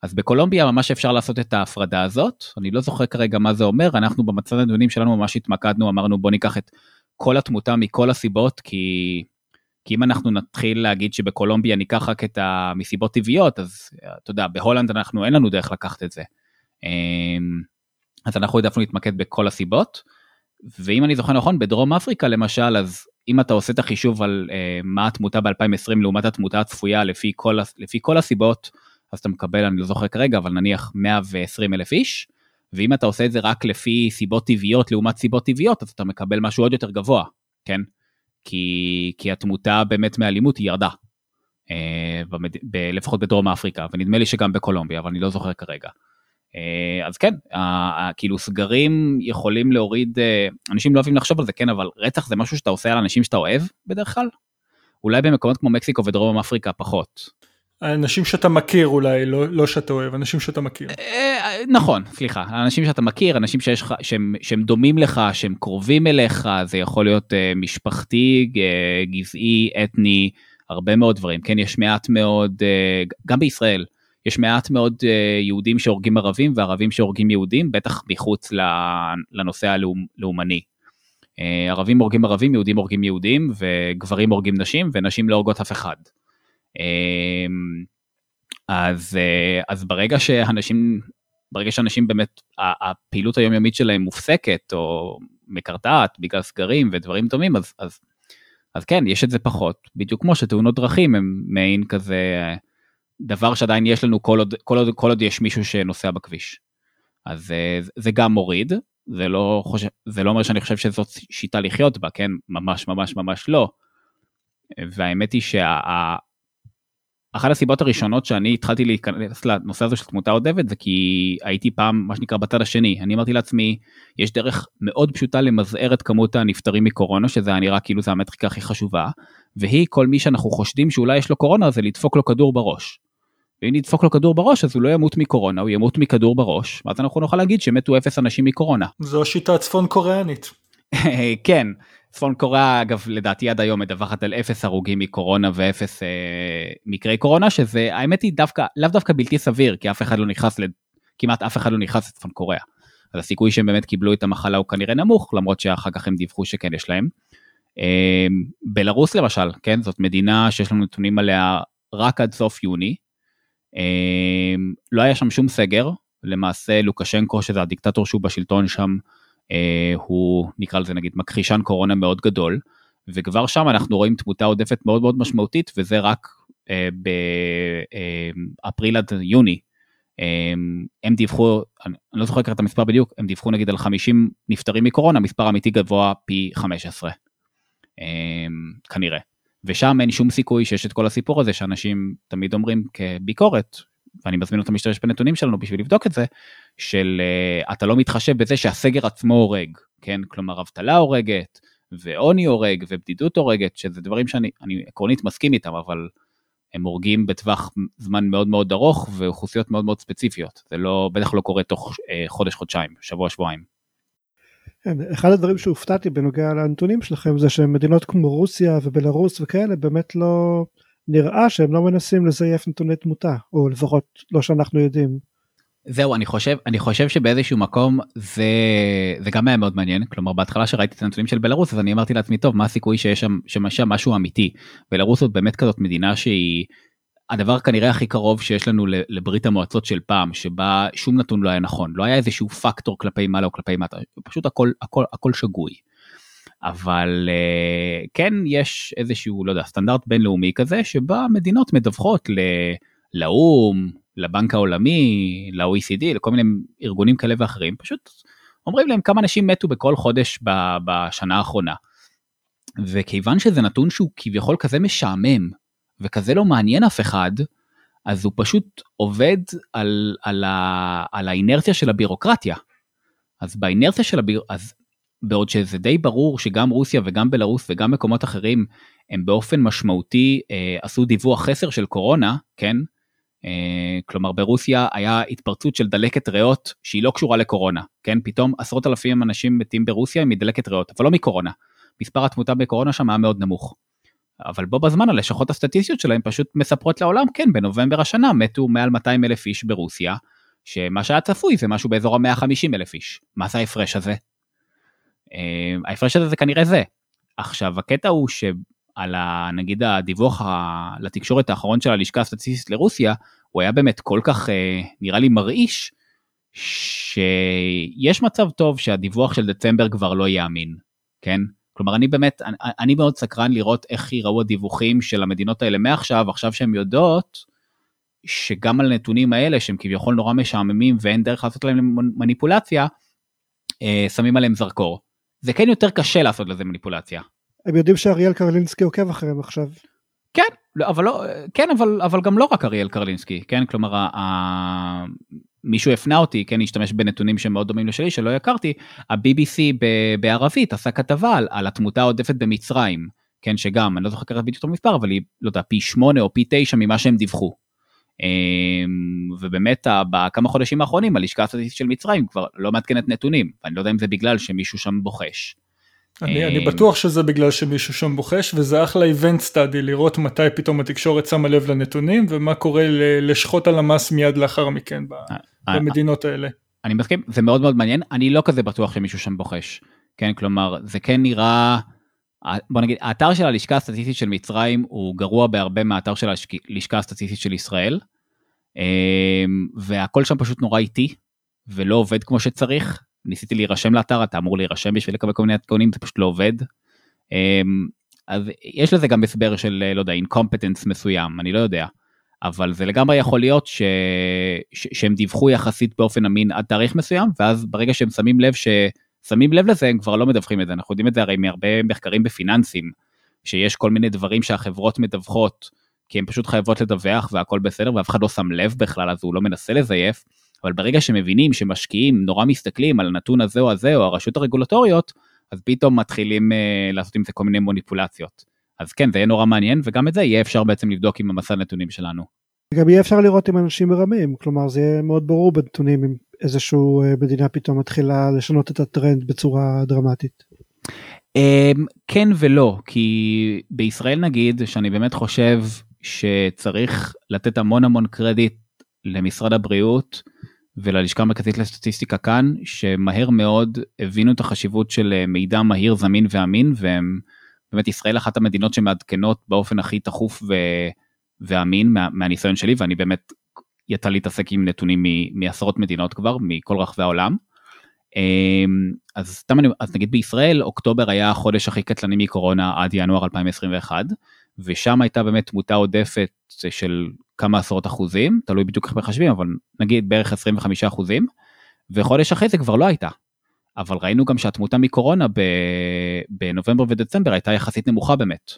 אז בקולומביה ממש אפשר לעשות את ההפרדה הזאת, אני לא זוכר כרגע מה זה אומר, אנחנו במצב הנתונים שלנו ממש התמקדנו, אמרנו בוא ניקח את כל התמותה מכל הסיבות, כי, כי אם אנחנו נתחיל להגיד שבקולומביה ניקח רק את המסיבות טבעיות, אז אתה יודע, בהולנד אנחנו, אין לנו דרך לקחת את זה. אמ, אז אנחנו העדפנו להתמקד בכל הסיבות, ואם אני זוכר נכון, בדרום אפריקה למשל, אז אם אתה עושה את החישוב על uh, מה התמותה ב-2020 לעומת התמותה הצפויה לפי כל, לפי כל הסיבות, אז אתה מקבל, אני לא זוכר כרגע, אבל נניח 120 אלף איש, ואם אתה עושה את זה רק לפי סיבות טבעיות לעומת סיבות טבעיות, אז אתה מקבל משהו עוד יותר גבוה, כן? כי, כי התמותה באמת מאלימות היא ירדה, אה, במד... ב... לפחות בדרום אפריקה, ונדמה לי שגם בקולומביה, אבל אני לא זוכר כרגע. אה, אז כן, כאילו סגרים יכולים להוריד, אה, אנשים לא אוהבים לחשוב על זה, כן, אבל רצח זה משהו שאתה עושה על אנשים שאתה אוהב בדרך כלל? אולי במקומות כמו מקסיקו ודרום אפריקה פחות. אנשים שאתה מכיר אולי, לא, לא שאתה אוהב, אנשים שאתה מכיר. אה, נכון, סליחה, אנשים שאתה מכיר, אנשים שיש שהם, שהם דומים לך, שהם קרובים אליך, זה יכול להיות uh, משפחתי, גזעי, אתני, הרבה מאוד דברים, כן, יש מעט מאוד, uh, גם בישראל, יש מעט מאוד uh, יהודים שהורגים ערבים וערבים שהורגים יהודים, בטח מחוץ לנושא הלאומני. Uh, ערבים הורגים ערבים, יהודים הורגים יהודים, וגברים הורגים נשים, ונשים לא הורגות אף אחד. אמ, אז, אה, אז ברגע שאנשים, ברגע שאנשים באמת, הפעילות היומיומית שלהם מופסקת או מקרטעת בגלל סגרים ודברים דומים, אז, אז, אז כן, יש את זה פחות. בדיוק כמו שתאונות דרכים הם מעין כזה דבר שעדיין יש לנו כל עוד, כל עוד, כל עוד יש מישהו שנוסע בכביש. אז אה, זה גם מוריד, זה לא, חושב, זה לא אומר שאני חושב שזאת שיטה לחיות בה, כן? ממש ממש ממש לא. והאמת היא שה... אחת הסיבות הראשונות שאני התחלתי להיכנס לנושא הזה של תמותה עודפת זה כי הייתי פעם מה שנקרא בצד השני אני אמרתי לעצמי יש דרך מאוד פשוטה למזער את כמות הנפטרים מקורונה שזה היה נראה כאילו זה המטריקה הכי חשובה והיא כל מי שאנחנו חושדים שאולי יש לו קורונה זה לדפוק לו כדור בראש. ואם נדפוק לו כדור בראש אז הוא לא ימות מקורונה הוא ימות מכדור בראש ואז אנחנו נוכל להגיד שמתו אפס אנשים מקורונה. זו השיטה הצפון קוריאנית. כן צפון קוריאה אגב לדעתי עד היום מדווחת על אפס הרוגים מקורונה ואפס אה, מקרי קורונה שזה האמת היא דווקא לאו דווקא בלתי סביר כי אף אחד לא נכנס כמעט אף אחד לא נכנס לצפון קוריאה. אז הסיכוי שהם באמת קיבלו את המחלה הוא כנראה נמוך למרות שאחר כך הם דיווחו שכן יש להם. בלרוס למשל, כן, זאת מדינה שיש לנו נתונים עליה רק עד סוף יוני. לא היה שם שום סגר, למעשה לוקשנקו שזה הדיקטטור שהוא בשלטון שם, הוא נקרא לזה נגיד מכחישן קורונה מאוד גדול, וכבר שם אנחנו רואים תמותה עודפת מאוד מאוד משמעותית וזה רק באפריל עד יוני הם דיווחו, אני לא זוכר את המספר בדיוק, הם דיווחו נגיד על 50 נפטרים מקורונה, מספר אמיתי גבוה פי 15, אמ, כנראה. ושם אין שום סיכוי שיש את כל הסיפור הזה שאנשים תמיד אומרים כביקורת, ואני מזמין אותם להשתמש בנתונים שלנו בשביל לבדוק את זה, של uh, אתה לא מתחשב בזה שהסגר עצמו הורג, כן? כלומר אבטלה הורגת, ועוני הורג, ובדידות הורגת, שזה דברים שאני עקרונית מסכים איתם, אבל הם הורגים בטווח זמן מאוד מאוד ארוך ואוכלוסיות מאוד מאוד ספציפיות. זה לא, בטח לא קורה תוך אה, חודש, חודשיים, שבוע, שבועיים. כן, אחד הדברים שהופתעתי בנוגע לנתונים שלכם זה שמדינות כמו רוסיה ובלרוס וכאלה באמת לא נראה שהם לא מנסים לזייף נתוני תמותה, או לפחות לא שאנחנו יודעים. זהו אני חושב אני חושב שבאיזשהו מקום זה זה גם היה מאוד מעניין. כלומר בהתחלה שראיתי את הנתונים של בלרוס אז אני אמרתי לעצמי טוב מה הסיכוי שיש שם שם משהו אמיתי? בלרוס זאת באמת כזאת מדינה שהיא הדבר כנראה הכי קרוב שיש לנו לברית המועצות של פעם שבה שום נתון לא היה נכון. לא היה איזשהו פקטור כלפי מעלה או כלפי מטה. פשוט הכל הכל הכל שגוי. אבל אה, כן יש איזשהו לא יודע סטנדרט בינלאומי כזה שבה מדינות מדווחות לאו"ם לבנק העולמי, ל-OECD, לכל מיני ארגונים כאלה ואחרים, פשוט אומרים להם כמה אנשים מתו בכל חודש בשנה האחרונה. וכיוון שזה נתון שהוא כביכול כזה משעמם וכזה לא מעניין אף אחד, אז הוא פשוט עובד על, על, ה, על האינרציה של הבירוקרטיה. אז באינרציה של הבירוקרטיה, אז בעוד שזה די ברור שגם רוסיה וגם בלרוס וגם מקומות אחרים הם באופן משמעותי אה, עשו דיווח חסר של קורונה, כן? אה, כלומר ברוסיה היה התפרצות של דלקת ריאות שהיא לא קשורה לקורונה, כן? פתאום עשרות אלפים אנשים מתים ברוסיה מדלקת ריאות, אבל לא מקורונה. מספר התמותה בקורונה שם היה מאוד נמוך. אבל בו בזמן הלשכות הסטטיסטיות שלהם פשוט מספרות לעולם, כן, בנובמבר השנה מתו מעל 200 אלף איש ברוסיה, שמה שהיה צפוי זה משהו באזור ה-150 אלף איש. מה זה ההפרש הזה? אה, ההפרש הזה זה כנראה זה. עכשיו הקטע הוא ש... על ה, נגיד הדיווח לתקשורת האחרון של הלשכה הסטטיסטית לרוסיה, הוא היה באמת כל כך אה, נראה לי מרעיש, שיש מצב טוב שהדיווח של דצמבר כבר לא יהיה אמין, כן? כלומר אני באמת, אני, אני מאוד סקרן לראות איך ייראו הדיווחים של המדינות האלה מעכשיו, עכשיו שהן יודעות שגם על נתונים האלה שהם כביכול נורא משעממים ואין דרך לעשות להם מניפולציה, אה, שמים עליהם זרקור. זה כן יותר קשה לעשות לזה מניפולציה. הם יודעים שאריאל קרלינסקי עוקב אחריהם עכשיו. כן, אבל לא, כן, אבל, אבל גם לא רק אריאל קרלינסקי, כן, כלומר, ה, ה, מישהו הפנה אותי, כן, להשתמש בנתונים שמאוד דומים לשלי, שלא הכרתי, ה-BBC בערבית עשה כתבה על, על התמותה העודפת במצרים, כן, שגם, אני לא זוכר כרגע בדיוק את המספר, אבל היא, לא יודע, פי 8 או פי 9 ממה שהם דיווחו. אמ, ובאמת בכמה חודשים האחרונים הלשכה הסטטיסטית של מצרים כבר לא מעדכנת נתונים, ואני לא יודע אם זה בגלל שמישהו שם בוחש. אני, אני אה, בטוח שזה בגלל שמישהו שם בוחש וזה אחלה איבנט סטאדי לראות מתי פתאום התקשורת שמה לב לנתונים ומה קורה לשחוט על המס מיד לאחר מכן אה, אה, במדינות האלה. אני מסכים זה מאוד מאוד מעניין. אני לא כזה בטוח שמישהו שם בוחש כן? כלומר זה כן נראה בוא נגיד האתר של הלשכה הסטטיסטית של מצרים הוא גרוע בהרבה מהאתר של הלשכה הסטטיסטית של ישראל והכל שם פשוט נורא איטי ולא עובד כמו שצריך ניסיתי להירשם לאתר, אתה אמור להירשם בשביל לקבל כל מיני עדכונים, זה פשוט לא עובד. אמ, אז יש לזה גם הסבר של, לא יודע, אינקומפטנס מסוים, אני לא יודע. אבל זה לגמרי יכול להיות ש... ש... שהם דיווחו יחסית באופן אמין עד תאריך מסוים, ואז ברגע שהם שמים לב ששמים לב לזה, הם כבר לא מדווחים את זה. אנחנו יודעים את זה הרי מהרבה מחקרים בפיננסים, שיש כל מיני דברים שהחברות מדווחות, כי הן פשוט חייבות לדווח והכל בסדר, ואף אחד לא שם לב בכלל, אז הוא לא מנסה לזייף. אבל ברגע שמבינים שמשקיעים נורא מסתכלים על הנתון הזה או הזה או הרשות הרגולטוריות, אז פתאום מתחילים uh, לעשות עם זה כל מיני מוניפולציות. אז כן, זה יהיה נורא מעניין, וגם את זה יהיה אפשר בעצם לבדוק עם המסע נתונים שלנו. גם יהיה אפשר לראות אם אנשים מרמים, כלומר זה יהיה מאוד ברור בנתונים אם איזשהו אה, מדינה פתאום מתחילה לשנות את הטרנד בצורה דרמטית. Um, כן ולא, כי בישראל נגיד, שאני באמת חושב שצריך לתת המון המון קרדיט למשרד הבריאות וללשכה המרכזית לסטטיסטיקה כאן, שמהר מאוד הבינו את החשיבות של אה, מידע מהיר, זמין ואמין, והם באמת ישראל אחת המדינות שמעדכנות באופן הכי תכוף ו... ואמין מה, מהניסיון שלי, ואני באמת יצא להתעסק עם נתונים מ, מעשרות מדינות כבר, מכל רחבי העולם. אמ, אז סתם אני, אז נגיד בישראל, אוקטובר היה החודש הכי קטלני מקורונה עד ינואר 2021, ושם הייתה באמת תמותה עודפת של כמה עשרות אחוזים, תלוי בדיוק איך מחשבים, אבל נגיד בערך 25 אחוזים, וחודש אחרי זה כבר לא הייתה. אבל ראינו גם שהתמותה מקורונה בנובמבר ודצמבר הייתה יחסית נמוכה באמת.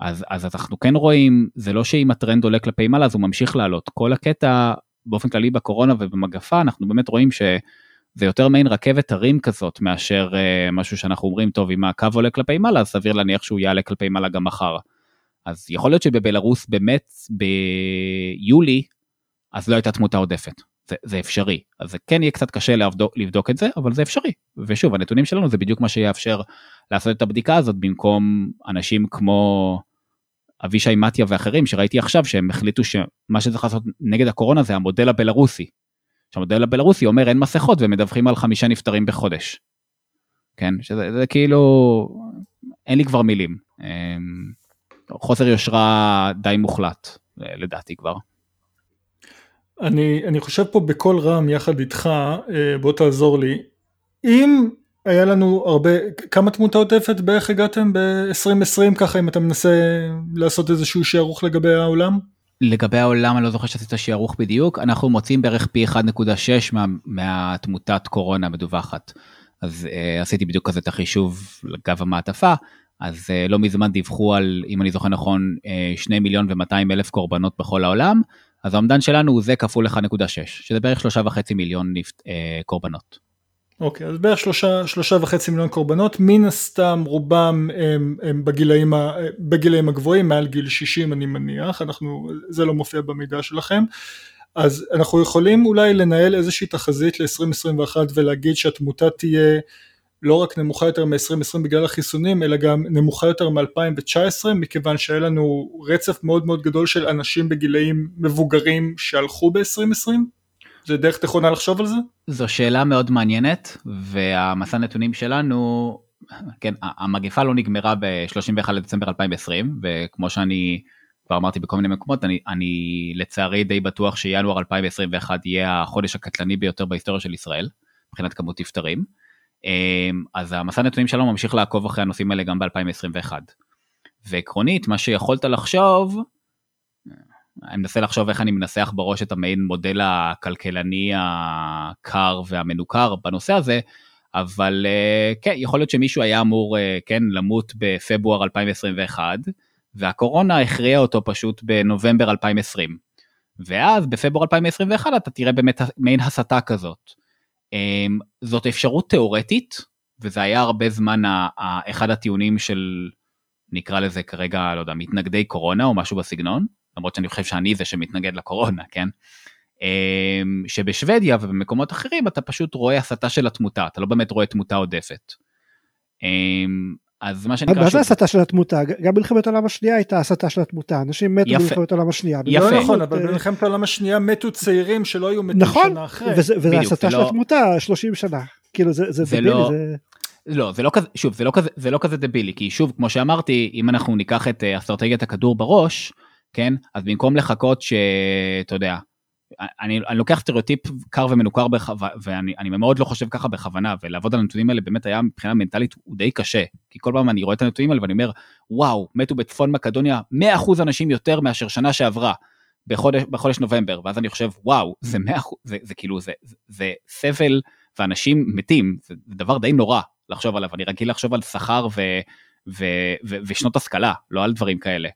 אז, אז אנחנו כן רואים, זה לא שאם הטרנד עולה כלפי מעלה אז הוא ממשיך לעלות. כל הקטע באופן כללי בקורונה ובמגפה אנחנו באמת רואים שזה יותר מעין רכבת הרים כזאת מאשר uh, משהו שאנחנו אומרים טוב אם הקו עולה כלפי מעלה אז סביר להניח שהוא יעלה כלפי מעלה גם מחר. אז יכול להיות שבבלארוס באמת ביולי אז לא הייתה תמותה עודפת. זה, זה אפשרי. אז זה כן יהיה קצת קשה לבדוק, לבדוק את זה, אבל זה אפשרי. ושוב, הנתונים שלנו זה בדיוק מה שיאפשר לעשות את הבדיקה הזאת במקום אנשים כמו אבישי מתיה ואחרים שראיתי עכשיו שהם החליטו שמה שצריך לעשות נגד הקורונה זה המודל הבלארוסי. שהמודל הבלארוסי אומר אין מסכות ומדווחים על חמישה נפטרים בחודש. כן, שזה זה כאילו, אין לי כבר מילים. חוסר יושרה די מוחלט לדעתי כבר. אני, אני חושב פה בקול רם יחד איתך, אה, בוא תעזור לי. אם היה לנו הרבה, כמה תמותה עוטפת בערך הגעתם ב-2020 ככה אם אתה מנסה לעשות איזשהו שערוך לגבי העולם? לגבי העולם אני לא זוכר שעשית שערוך בדיוק, אנחנו מוצאים בערך פי 1.6 מה, מהתמותת קורונה מדווחת. אז uh, עשיתי בדיוק כזה את החישוב לגב המעטפה, אז uh, לא מזמן דיווחו על, אם אני זוכר נכון, uh, 2 מיליון ו-200 אלף קורבנות בכל העולם, אז האומדן שלנו הוא זה כפול 1.6, שזה בערך שלושה וחצי מיליון נפט, אה, קורבנות. אוקיי, אז בערך שלושה, שלושה וחצי מיליון קורבנות, מן הסתם רובם הם, הם בגילאים, בגילאים הגבוהים, מעל גיל 60 אני מניח, אנחנו, זה לא מופיע במידע שלכם, אז אנחנו יכולים אולי לנהל איזושהי תחזית ל-2021 ולהגיד שהתמותה תהיה לא רק נמוכה יותר מ-2020 בגלל החיסונים, אלא גם נמוכה יותר מ-2019, מכיוון שהיה לנו רצף מאוד מאוד גדול של אנשים בגילאים מבוגרים שהלכו ב-2020? זה דרך נכונה לחשוב על זה? זו שאלה מאוד מעניינת, והמסע נתונים שלנו, כן, המגפה לא נגמרה ב-31 לדצמבר 2020, וכמו שאני כבר אמרתי בכל מיני מקומות, אני, אני לצערי די בטוח שינואר 2021 יהיה החודש הקטלני ביותר בהיסטוריה של ישראל, מבחינת כמות נפטרים. אמ, אז המסע נתונים שלנו ממשיך לעקוב אחרי הנושאים האלה גם ב-2021. ועקרונית מה שיכולת לחשוב, אני מנסה לחשוב איך אני מנסח בראש את המעין מודל הכלכלני הקר והמנוכר בנושא הזה, אבל אה, כן, יכול להיות שמישהו היה אמור, אה, כן, למות בפברואר 2021, והקורונה הכריעה אותו פשוט בנובמבר 2020. ואז בפברואר 2021 אתה תראה באמת מעין הסתה כזאת. אמ, זאת אפשרות תיאורטית, וזה היה הרבה זמן אחד הטיעונים של, נקרא לזה כרגע, לא יודע, מתנגדי קורונה או משהו בסגנון, למרות שאני חושב שאני זה שמתנגד לקורונה, כן? אמ, שבשוודיה ובמקומות אחרים אתה פשוט רואה הסתה של התמותה, אתה לא באמת רואה תמותה עודפת. אז מה שנקרא... מה זה הסתה של התמותה? גם במלחמת העולם השנייה הייתה הסתה של התמותה, אנשים מתו במלחמת העולם השנייה. יפה. לא נכון, אבל במלחמת העולם השנייה מתו צעירים שלא היו מתים נכון, שנה אחרי. וזה הסתה של לא- התמותה 30 שנה. כאילו זה דבילי. לא- לא, זה לא כזה, שוב, זה לא כזה, זה לא כזה דבילי, כי שוב, כמו שאמרתי, אם אנחנו ניקח את אה, אסטרטגיית הכדור בראש, כן, אז במקום לחכות שאתה יודע, אני, אני לוקח סטריאוטיפ קר ומנוכר. ואני מאוד לא חושב ככה בכוונה ולעבוד על הנתונים האלה באמת היה מבחינה מנטלית הוא די קשה כי כל פעם אני רואה את הנתונים האלה ואני אומר וואו מתו בצפון מקדוניה 100% אנשים יותר מאשר שנה שעברה בחודש, בחודש נובמבר ואז אני חושב וואו זה 100% זה, זה כאילו זה, זה, זה סבל ואנשים מתים זה, זה דבר די נורא לחשוב עליו אני רגיל לחשוב על שכר ו, ו, ו, ושנות השכלה לא על דברים כאלה.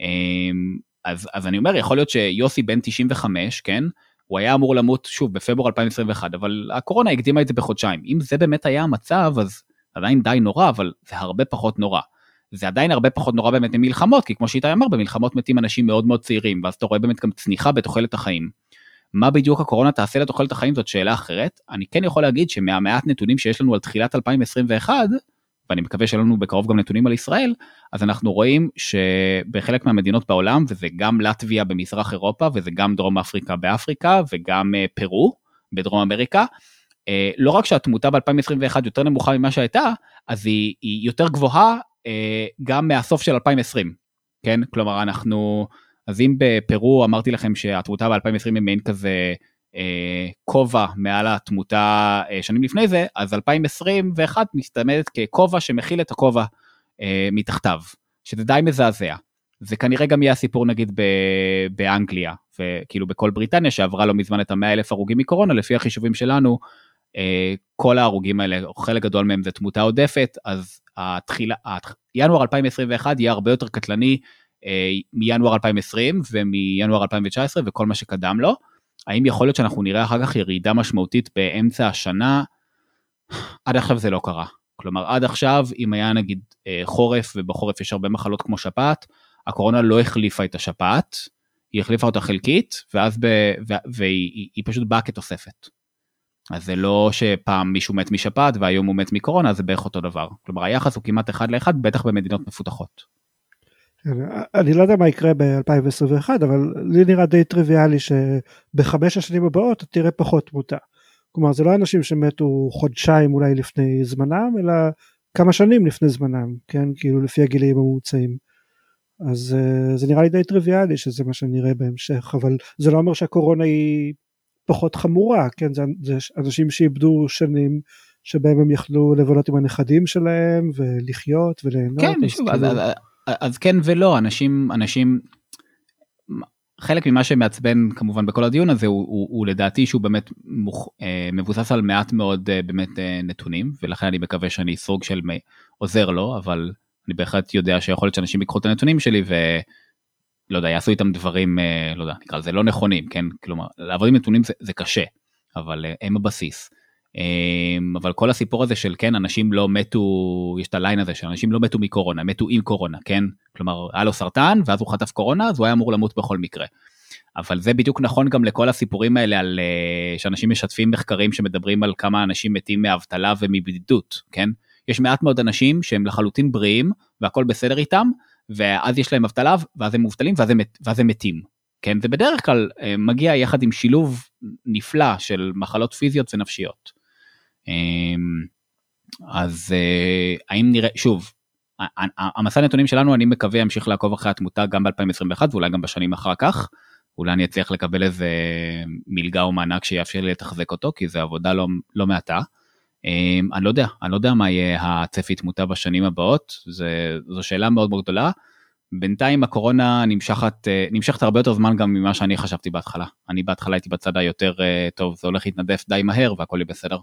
אמ, אז, אז אני אומר, יכול להיות שיוסי בן 95, כן? הוא היה אמור למות שוב בפברואר 2021, אבל הקורונה הקדימה את זה בחודשיים. אם זה באמת היה המצב, אז עדיין די נורא, אבל זה הרבה פחות נורא. זה עדיין הרבה פחות נורא באמת ממלחמות, כי כמו שאיתי אמר, במלחמות מתים אנשים מאוד מאוד צעירים, ואז אתה רואה באמת גם צניחה בתוחלת החיים. מה בדיוק הקורונה תעשה לתוחלת החיים זאת שאלה אחרת. אני כן יכול להגיד שמהמעט נתונים שיש לנו על תחילת 2021, ואני מקווה שיהיה לנו בקרוב גם נתונים על ישראל, אז אנחנו רואים שבחלק מהמדינות בעולם, וזה גם לטביה במזרח אירופה, וזה גם דרום אפריקה באפריקה, וגם אה, פרו בדרום אמריקה, אה, לא רק שהתמותה ב-2021 יותר נמוכה ממה שהייתה, אז היא, היא יותר גבוהה אה, גם מהסוף של 2020, כן? כלומר, אנחנו, אז אם בפרו אמרתי לכם שהתמותה ב-2020 היא מעין כזה כובע מעל התמותה אה, שנים לפני זה, אז 2021 מסתמדת ככובע שמכיל את הכובע אה, מתחתיו, שזה די מזעזע. זה כנראה גם יהיה הסיפור נגיד ב- באנגליה, וכאילו בכל בריטניה שעברה לא מזמן את המאה אלף הרוגים מקורונה, לפי החישובים שלנו, אה, כל ההרוגים האלה, או חלק גדול מהם זה תמותה עודפת, אז התחילה, ינואר 2021 יהיה הרבה יותר קטלני אה, מינואר 2020 ומינואר 2019 וכל מה שקדם לו. האם יכול להיות שאנחנו נראה אחר כך ירידה משמעותית באמצע השנה? עד עכשיו זה לא קרה. כלומר, עד עכשיו, אם היה נגיד אה, חורף, ובחורף יש הרבה מחלות כמו שפעת, הקורונה לא החליפה את השפעת, היא החליפה אותה חלקית, ואז ב... והיא פשוט באה כתוספת. אז זה לא שפעם מישהו מת משפעת והיום הוא מת מקורונה, זה בערך אותו דבר. כלומר, היחס הוא כמעט אחד לאחד, בטח במדינות מפותחות. כן, אני לא יודע מה יקרה ב-2021, אבל לי נראה די טריוויאלי שבחמש השנים הבאות תראה פחות תמותה. כלומר, זה לא אנשים שמתו חודשיים אולי לפני זמנם, אלא כמה שנים לפני זמנם, כן? כאילו לפי הגילאים הממוצעים. אז uh, זה נראה לי די טריוויאלי שזה מה שנראה בהמשך, אבל זה לא אומר שהקורונה היא פחות חמורה, כן? זה, זה אנשים שאיבדו שנים שבהם הם יכלו לבלות עם הנכדים שלהם ולחיות וליהנות. כן, שוב, כאילו... אז, כן ולא, אנשים, אנשים, חלק ממה שמעצבן כמובן בכל הדיון הזה הוא, הוא, הוא לדעתי שהוא באמת מוכ, אה, מבוסס על מעט מאוד אה, באמת אה, נתונים ולכן אני מקווה שאני סוג של עוזר לו אבל אני בהחלט יודע שיכול להיות שאנשים ייקחו את הנתונים שלי ולא יודע יעשו איתם דברים אה, לא יודע נקרא לזה לא נכונים כן כלומר לעבוד עם נתונים זה, זה קשה אבל אה, הם הבסיס. אה, אבל כל הסיפור הזה של כן אנשים לא מתו יש את הליין הזה שאנשים לא מתו מקורונה מתו עם קורונה כן כלומר היה לו סרטן ואז הוא חטף קורונה אז הוא היה אמור למות בכל מקרה. אבל זה בדיוק נכון גם לכל הסיפורים האלה על uh, שאנשים משתפים מחקרים שמדברים על כמה אנשים מתים מאבטלה ומבדידות כן יש מעט מאוד אנשים שהם לחלוטין בריאים והכל בסדר איתם, ואז יש להם אבטלה ואז הם מובטלים ואז הם, ואז הם מתים. כן, זה בדרך כלל אה, מגיע יחד עם שילוב נפלא של מחלות פיזיות ונפשיות. אמ, אז אה, האם נראה, שוב, המסע נתונים שלנו אני מקווה ימשיך לעקוב אחרי התמותה גם ב-2021 ואולי גם בשנים אחר כך. אולי אני אצליח לקבל איזה מלגה או מענק שיאפשר לי לתחזק אותו כי זה עבודה לא, לא מעטה. אמ, אני לא יודע, אני לא יודע מה יהיה הצפי תמותה בשנים הבאות, זה, זו שאלה מאוד מאוד גדולה. בינתיים הקורונה נמשכת, אה, נמשכת הרבה יותר זמן גם ממה שאני חשבתי בהתחלה. אני בהתחלה הייתי בצד היותר אה, טוב, זה הולך להתנדף די מהר והכל יהיה בסדר.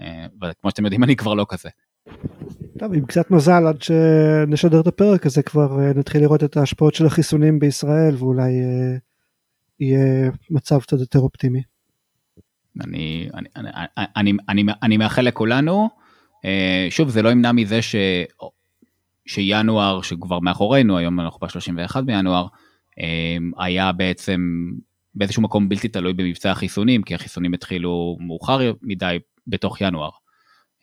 אה, וכמו שאתם יודעים אני כבר לא כזה. טוב, עם קצת מזל עד שנשדר את הפרק הזה כבר נתחיל לראות את ההשפעות של החיסונים בישראל ואולי יהיה מצב קצת יותר אופטימי. אני, אני, אני, אני, אני, אני מאחל לכולנו, אה, שוב זה לא ימנע מזה ש, שינואר שכבר מאחורינו, היום אנחנו ב-31 בינואר, אה, היה בעצם באיזשהו מקום בלתי תלוי במבצע החיסונים, כי החיסונים התחילו מאוחר מדי בתוך ינואר.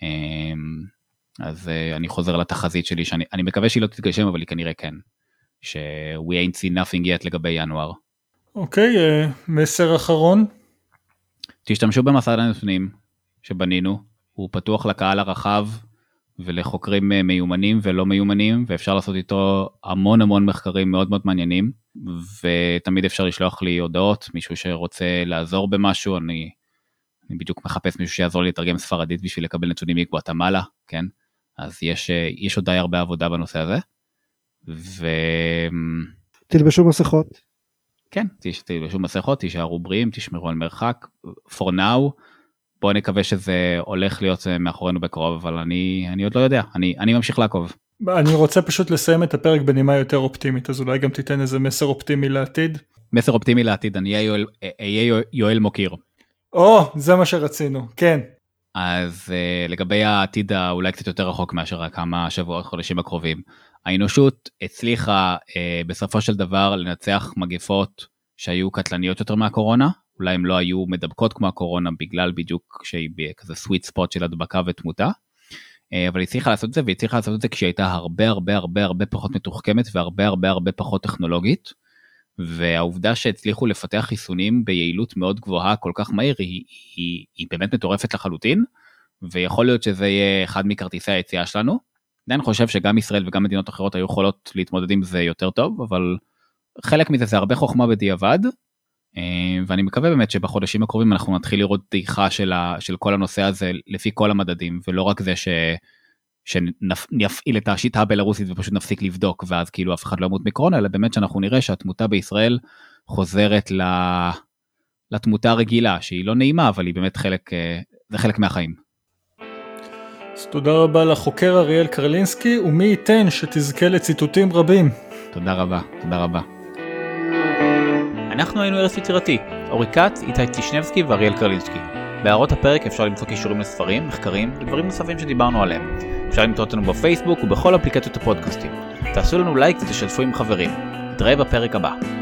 אה, אז אני חוזר לתחזית שלי, שאני מקווה שהיא לא תתגשם, אבל היא כנראה כן. ש- we ain't seen nothing yet לגבי ינואר. אוקיי, okay, uh, מסר אחרון. תשתמשו במסד הנתונים שבנינו, הוא פתוח לקהל הרחב ולחוקרים אה, מיומנים ולא מיומנים, ואפשר לעשות איתו המון המון מחקרים מאוד מאוד מעניינים, ותמיד אפשר לשלוח לי הודעות, מישהו שרוצה לעזור במשהו, אני, אני בדיוק מחפש מישהו שיעזור לי לתרגם ספרדית בשביל לקבל נתונים מגואטמלה, כן? אז יש, אה, יש עוד די הרבה עבודה בנושא הזה. ו... תלבשו מסכות. כן, תלבשו מסכות, תישארו בריאים, תשמרו על מרחק, for now, בוא נקווה שזה הולך להיות אה, מאחורינו בקרוב, אבל אני, אני עוד לא יודע, אני, אני ממשיך לעקוב. אני רוצה פשוט לסיים את הפרק בנימה יותר אופטימית, אז אולי גם תיתן איזה מסר אופטימי לעתיד. מסר אופטימי לעתיד, אני אהיה יואל, אהיה יואל מוקיר. או, זה מה שרצינו, כן. אז uh, לגבי העתיד האולי קצת יותר רחוק מאשר כמה שבועות חודשים הקרובים, האנושות הצליחה uh, בסופו של דבר לנצח מגפות שהיו קטלניות יותר מהקורונה, אולי הן לא היו מדבקות כמו הקורונה בגלל בדיוק שהיא בכזה סוויט ספוט של הדבקה ותמותה, uh, אבל היא הצליחה לעשות את זה והיא הצליחה לעשות את זה כשהיא הייתה הרבה הרבה הרבה הרבה פחות מתוחכמת והרבה הרבה הרבה פחות טכנולוגית. והעובדה שהצליחו לפתח חיסונים ביעילות מאוד גבוהה כל כך מהיר היא, היא, היא באמת מטורפת לחלוטין, ויכול להיות שזה יהיה אחד מכרטיסי היציאה שלנו. עדיין חושב שגם ישראל וגם מדינות אחרות היו יכולות להתמודד עם זה יותר טוב, אבל חלק מזה זה הרבה חוכמה בדיעבד, אה, ואני מקווה באמת שבחודשים הקרובים אנחנו נתחיל לראות דעיכה של, של כל הנושא הזה לפי כל המדדים, ולא רק זה ש... שנפעיל את השיטה הבלארוסית ופשוט נפסיק לבדוק ואז כאילו אף אחד לא ימות מקורונה אלא באמת שאנחנו נראה שהתמותה בישראל חוזרת לתמותה הרגילה שהיא לא נעימה אבל היא באמת חלק אה, זה חלק מהחיים. אז תודה רבה לחוקר אריאל קרלינסקי ומי ייתן שתזכה לציטוטים רבים. תודה רבה תודה רבה. אנחנו היינו ארץ יצירתי, אורי כץ, איתי טישנבסקי ואריאל קרלינסקי. בהערות הפרק אפשר למצוא קישורים לספרים, מחקרים ודברים נוספים שדיברנו עליהם. אפשר למצוא אותנו בפייסבוק ובכל אפליקציות הפודקאסטים. תעשו לנו לייק ותשתפו עם חברים. נתראה בפרק הבא.